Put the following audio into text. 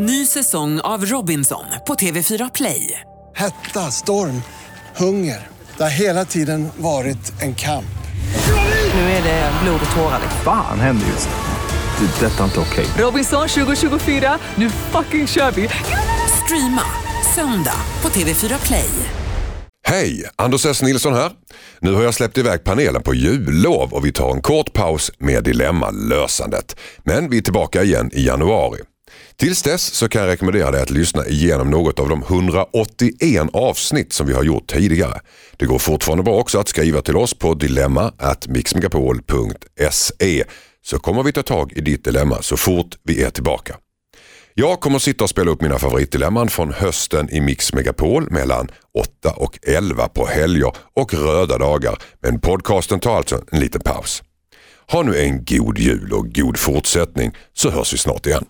Ny säsong av Robinson på TV4 Play. Hetta, storm, hunger. Det har hela tiden varit en kamp. Nu är det blod och tårar. Fan händer just nu. Det. är Detta är inte okej. Robinson 2024, nu fucking kör vi! Streama söndag på TV4 Play. Hej! Anders S. Nilsson här. Nu har jag släppt iväg panelen på jullov och vi tar en kort paus med dilemmalösandet. Men vi är tillbaka igen i januari. Tills dess så kan jag rekommendera dig att lyssna igenom något av de 181 avsnitt som vi har gjort tidigare. Det går fortfarande bra också att skriva till oss på dilemma@mixmegapol.se så kommer vi ta tag i ditt dilemma så fort vi är tillbaka. Jag kommer sitta och spela upp mina favoritdilemman från hösten i Mix Megapol mellan 8 och 11 på helger och röda dagar. Men podcasten tar alltså en liten paus. Ha nu en god jul och god fortsättning så hörs vi snart igen.